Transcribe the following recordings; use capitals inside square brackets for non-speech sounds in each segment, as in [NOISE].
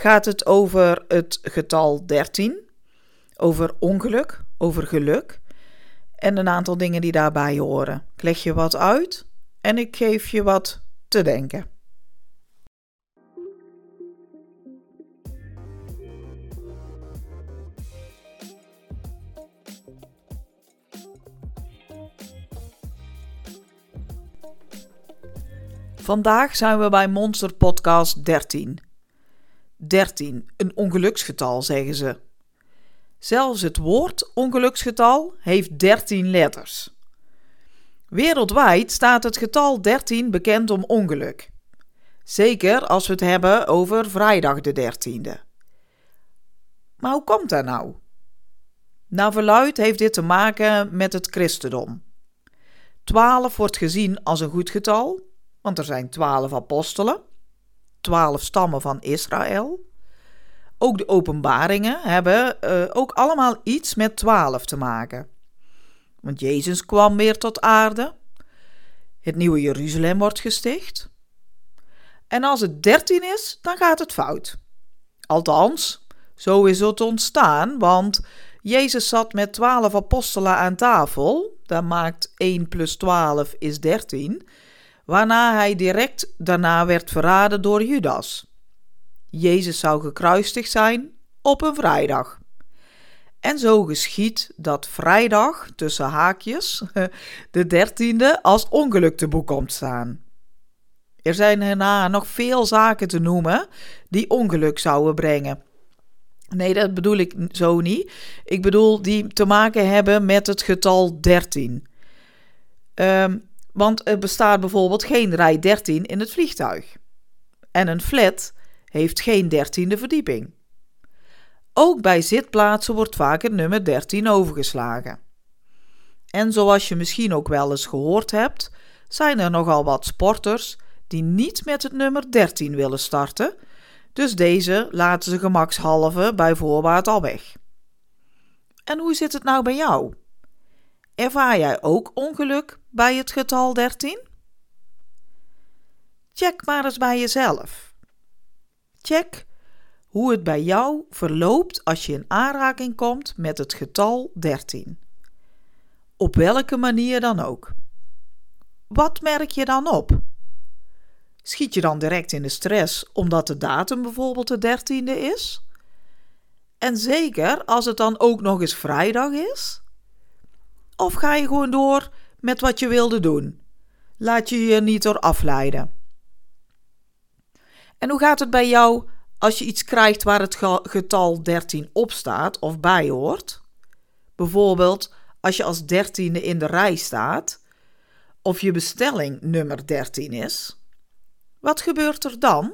gaat het over het getal 13, over ongeluk, over geluk en een aantal dingen die daarbij horen. Ik leg je wat uit en ik geef je wat te denken. Vandaag zijn we bij Monster Podcast 13. 13, een ongeluksgetal, zeggen ze. Zelfs het woord ongeluksgetal heeft 13 letters. Wereldwijd staat het getal 13 bekend om ongeluk. Zeker als we het hebben over vrijdag de 13e. Maar hoe komt dat nou? Naar verluid heeft dit te maken met het christendom. 12 wordt gezien als een goed getal, want er zijn 12 apostelen twaalf stammen van Israël. Ook de openbaringen hebben uh, ook allemaal iets met twaalf te maken. Want Jezus kwam weer tot aarde. Het nieuwe Jeruzalem wordt gesticht. En als het dertien is, dan gaat het fout. Althans, zo is het ontstaan, want Jezus zat met twaalf apostelen aan tafel. Dat maakt 1 plus 12 is 13 waarna hij direct daarna werd verraden door Judas. Jezus zou gekruisigd zijn op een vrijdag. En zo geschiet dat vrijdag, tussen haakjes, [LAUGHS] de dertiende, als ongeluk te boek komt staan. Er zijn hierna nog veel zaken te noemen die ongeluk zouden brengen. Nee, dat bedoel ik zo niet. Ik bedoel die te maken hebben met het getal 13. Um, want er bestaat bijvoorbeeld geen rij 13 in het vliegtuig. En een flat heeft geen dertiende verdieping. Ook bij zitplaatsen wordt vaak het nummer 13 overgeslagen. En zoals je misschien ook wel eens gehoord hebt, zijn er nogal wat sporters die niet met het nummer 13 willen starten, dus deze laten ze gemakshalve bij voorbaat al weg. En hoe zit het nou bij jou? Ervaar jij ook ongeluk bij het getal 13? Check maar eens bij jezelf. Check hoe het bij jou verloopt als je in aanraking komt met het getal 13. Op welke manier dan ook. Wat merk je dan op? Schiet je dan direct in de stress omdat de datum bijvoorbeeld de 13e is? En zeker als het dan ook nog eens vrijdag is? Of ga je gewoon door met wat je wilde doen? Laat je je niet door afleiden. En hoe gaat het bij jou als je iets krijgt waar het getal 13 op staat of bij hoort? Bijvoorbeeld als je als dertiende in de rij staat of je bestelling nummer 13 is. Wat gebeurt er dan?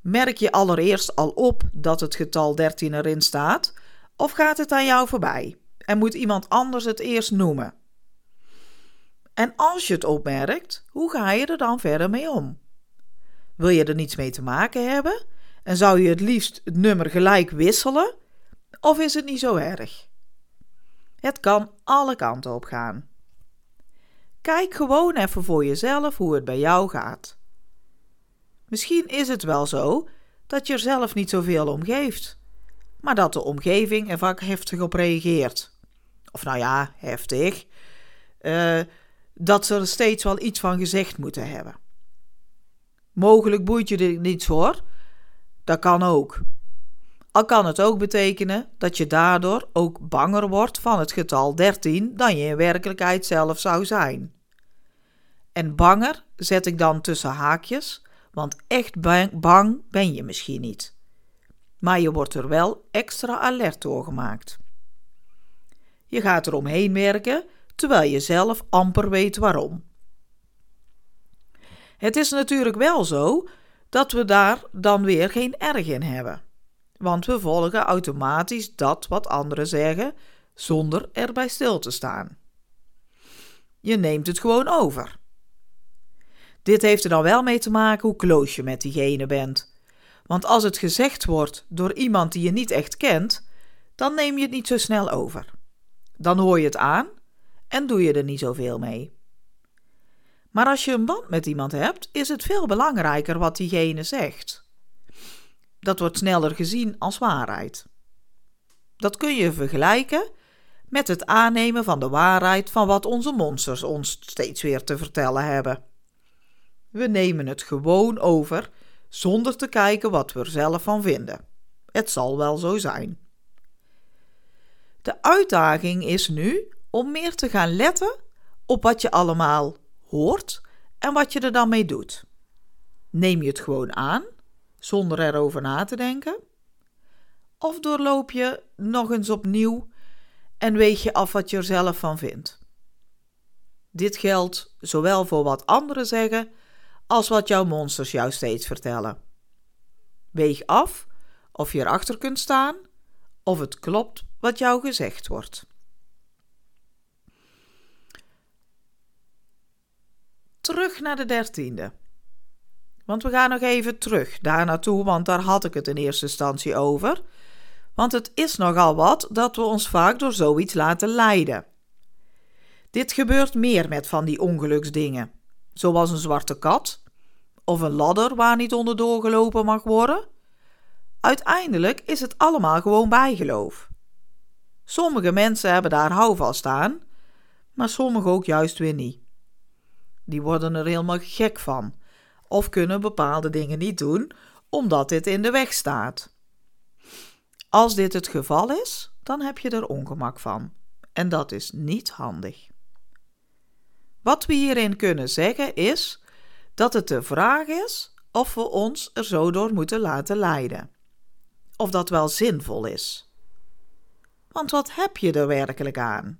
Merk je allereerst al op dat het getal 13 erin staat of gaat het aan jou voorbij? En moet iemand anders het eerst noemen. En als je het opmerkt, hoe ga je er dan verder mee om? Wil je er niets mee te maken hebben en zou je het liefst het nummer gelijk wisselen? Of is het niet zo erg? Het kan alle kanten op gaan. Kijk gewoon even voor jezelf hoe het bij jou gaat. Misschien is het wel zo dat je er zelf niet zoveel om geeft, maar dat de omgeving er vaak heftig op reageert of nou ja, heftig, uh, dat ze er steeds wel iets van gezegd moeten hebben. Mogelijk boeit je dit niets hoor, dat kan ook. Al kan het ook betekenen dat je daardoor ook banger wordt van het getal 13 dan je in werkelijkheid zelf zou zijn. En banger zet ik dan tussen haakjes, want echt bang ben je misschien niet. Maar je wordt er wel extra alert door gemaakt. Je gaat er omheen werken, terwijl je zelf amper weet waarom. Het is natuurlijk wel zo dat we daar dan weer geen erg in hebben. want we volgen automatisch dat wat anderen zeggen zonder erbij stil te staan. Je neemt het gewoon over. Dit heeft er dan wel mee te maken hoe close je met diegene bent. Want als het gezegd wordt door iemand die je niet echt kent, dan neem je het niet zo snel over. Dan hoor je het aan en doe je er niet zoveel mee. Maar als je een band met iemand hebt, is het veel belangrijker wat diegene zegt. Dat wordt sneller gezien als waarheid. Dat kun je vergelijken met het aannemen van de waarheid van wat onze monsters ons steeds weer te vertellen hebben. We nemen het gewoon over zonder te kijken wat we er zelf van vinden. Het zal wel zo zijn. De uitdaging is nu om meer te gaan letten op wat je allemaal hoort en wat je er dan mee doet. Neem je het gewoon aan, zonder erover na te denken? Of doorloop je nog eens opnieuw en weeg je af wat je er zelf van vindt? Dit geldt zowel voor wat anderen zeggen als wat jouw monsters jou steeds vertellen. Weeg af of je erachter kunt staan of het klopt wat jou gezegd wordt. Terug naar de dertiende. Want we gaan nog even terug daar naartoe, want daar had ik het in eerste instantie over. Want het is nogal wat dat we ons vaak door zoiets laten leiden. Dit gebeurt meer met van die ongeluksdingen, zoals een zwarte kat of een ladder waar niet onderdoor gelopen mag worden. Uiteindelijk is het allemaal gewoon bijgeloof. Sommige mensen hebben daar houvast aan, maar sommige ook juist weer niet. Die worden er helemaal gek van of kunnen bepaalde dingen niet doen omdat dit in de weg staat. Als dit het geval is, dan heb je er ongemak van en dat is niet handig. Wat we hierin kunnen zeggen is dat het de vraag is of we ons er zo door moeten laten leiden. Of dat wel zinvol is. Want wat heb je er werkelijk aan?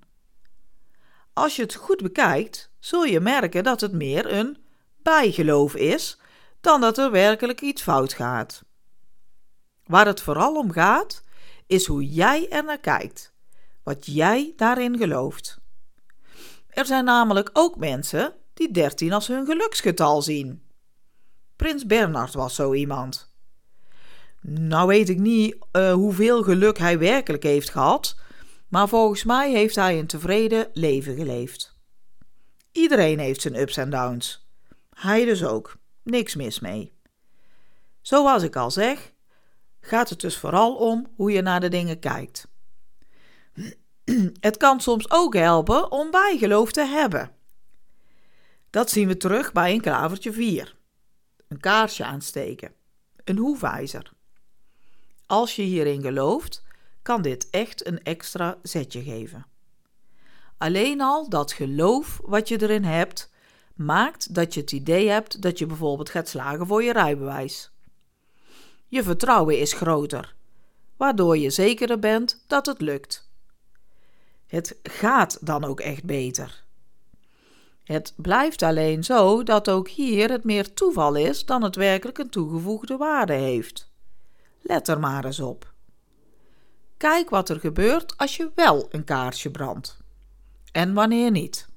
Als je het goed bekijkt, zul je merken dat het meer een bijgeloof is dan dat er werkelijk iets fout gaat. Waar het vooral om gaat, is hoe jij er naar kijkt, wat jij daarin gelooft. Er zijn namelijk ook mensen die 13 als hun geluksgetal zien. Prins Bernard was zo iemand. Nou weet ik niet uh, hoeveel geluk hij werkelijk heeft gehad, maar volgens mij heeft hij een tevreden leven geleefd. Iedereen heeft zijn ups en downs. Hij dus ook. Niks mis mee. Zoals ik al zeg, gaat het dus vooral om hoe je naar de dingen kijkt. [CLEARS THROAT] Het kan soms ook helpen om bijgeloof te hebben. Dat zien we terug bij een klavertje 4. Een kaarsje aansteken. Een hoefijzer. Als je hierin gelooft, kan dit echt een extra zetje geven. Alleen al dat geloof wat je erin hebt, maakt dat je het idee hebt dat je bijvoorbeeld gaat slagen voor je rijbewijs. Je vertrouwen is groter, waardoor je zekerder bent dat het lukt. Het gaat dan ook echt beter. Het blijft alleen zo dat ook hier het meer toeval is dan het werkelijk een toegevoegde waarde heeft. Let er maar eens op. Kijk wat er gebeurt als je wel een kaarsje brandt. En wanneer niet.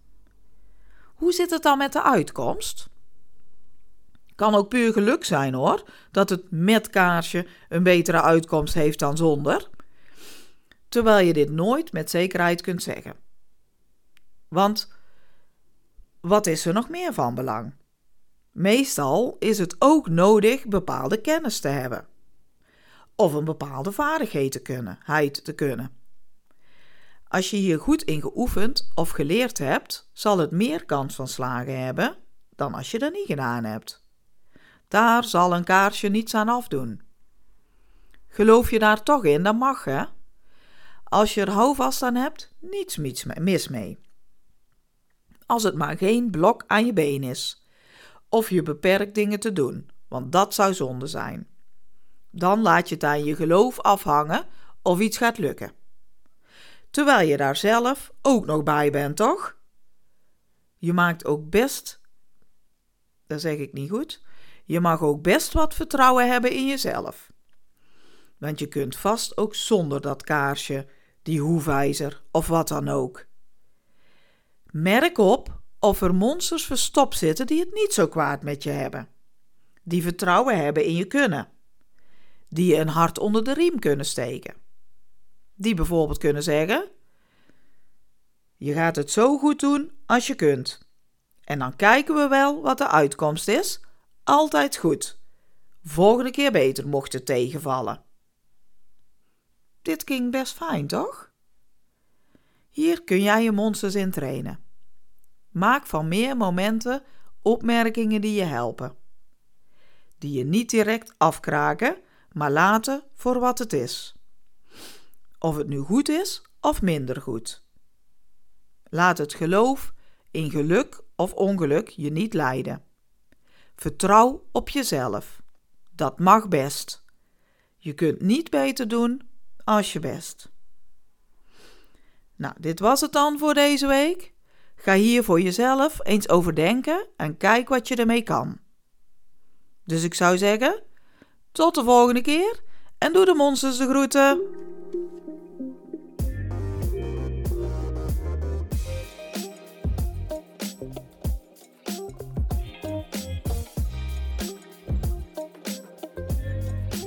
Hoe zit het dan met de uitkomst? Kan ook puur geluk zijn hoor, dat het met kaarsje een betere uitkomst heeft dan zonder. Terwijl je dit nooit met zekerheid kunt zeggen. Want wat is er nog meer van belang? Meestal is het ook nodig bepaalde kennis te hebben. Of een bepaalde vaardigheid te kunnen, te kunnen. Als je hier goed in geoefend of geleerd hebt, zal het meer kans van slagen hebben dan als je dat niet gedaan hebt. Daar zal een kaarsje niets aan afdoen. Geloof je daar toch in, dan mag hè. Als je er houvast aan hebt, niets mis mee als het maar geen blok aan je been is. Of je beperkt dingen te doen, want dat zou zonde zijn. Dan laat je het aan je geloof afhangen of iets gaat lukken. Terwijl je daar zelf ook nog bij bent, toch? Je maakt ook best, dat zeg ik niet goed, je mag ook best wat vertrouwen hebben in jezelf. want je kunt vast ook zonder dat kaarsje, die hoefijzer of wat dan ook. Merk op of er monsters verstopt zitten die het niet zo kwaad met je hebben, die vertrouwen hebben in je kunnen, die een hart onder de riem kunnen steken, die bijvoorbeeld kunnen zeggen: Je gaat het zo goed doen als je kunt. En dan kijken we wel wat de uitkomst is. Altijd goed. Volgende keer beter mocht het tegenvallen. Dit ging best fijn, toch? Hier kun jij je monsters in trainen. Maak van meer momenten opmerkingen die je helpen. Die je niet direct afkraken, maar laten voor wat het is. Of het nu goed is of minder goed. Laat het geloof in geluk of ongeluk je niet leiden. Vertrouw op jezelf. Dat mag best. Je kunt niet beter doen als je best. Nou, dit was het dan voor deze week. Ga hier voor jezelf eens overdenken en kijk wat je ermee kan. Dus ik zou zeggen, tot de volgende keer en doe de monsters de groeten.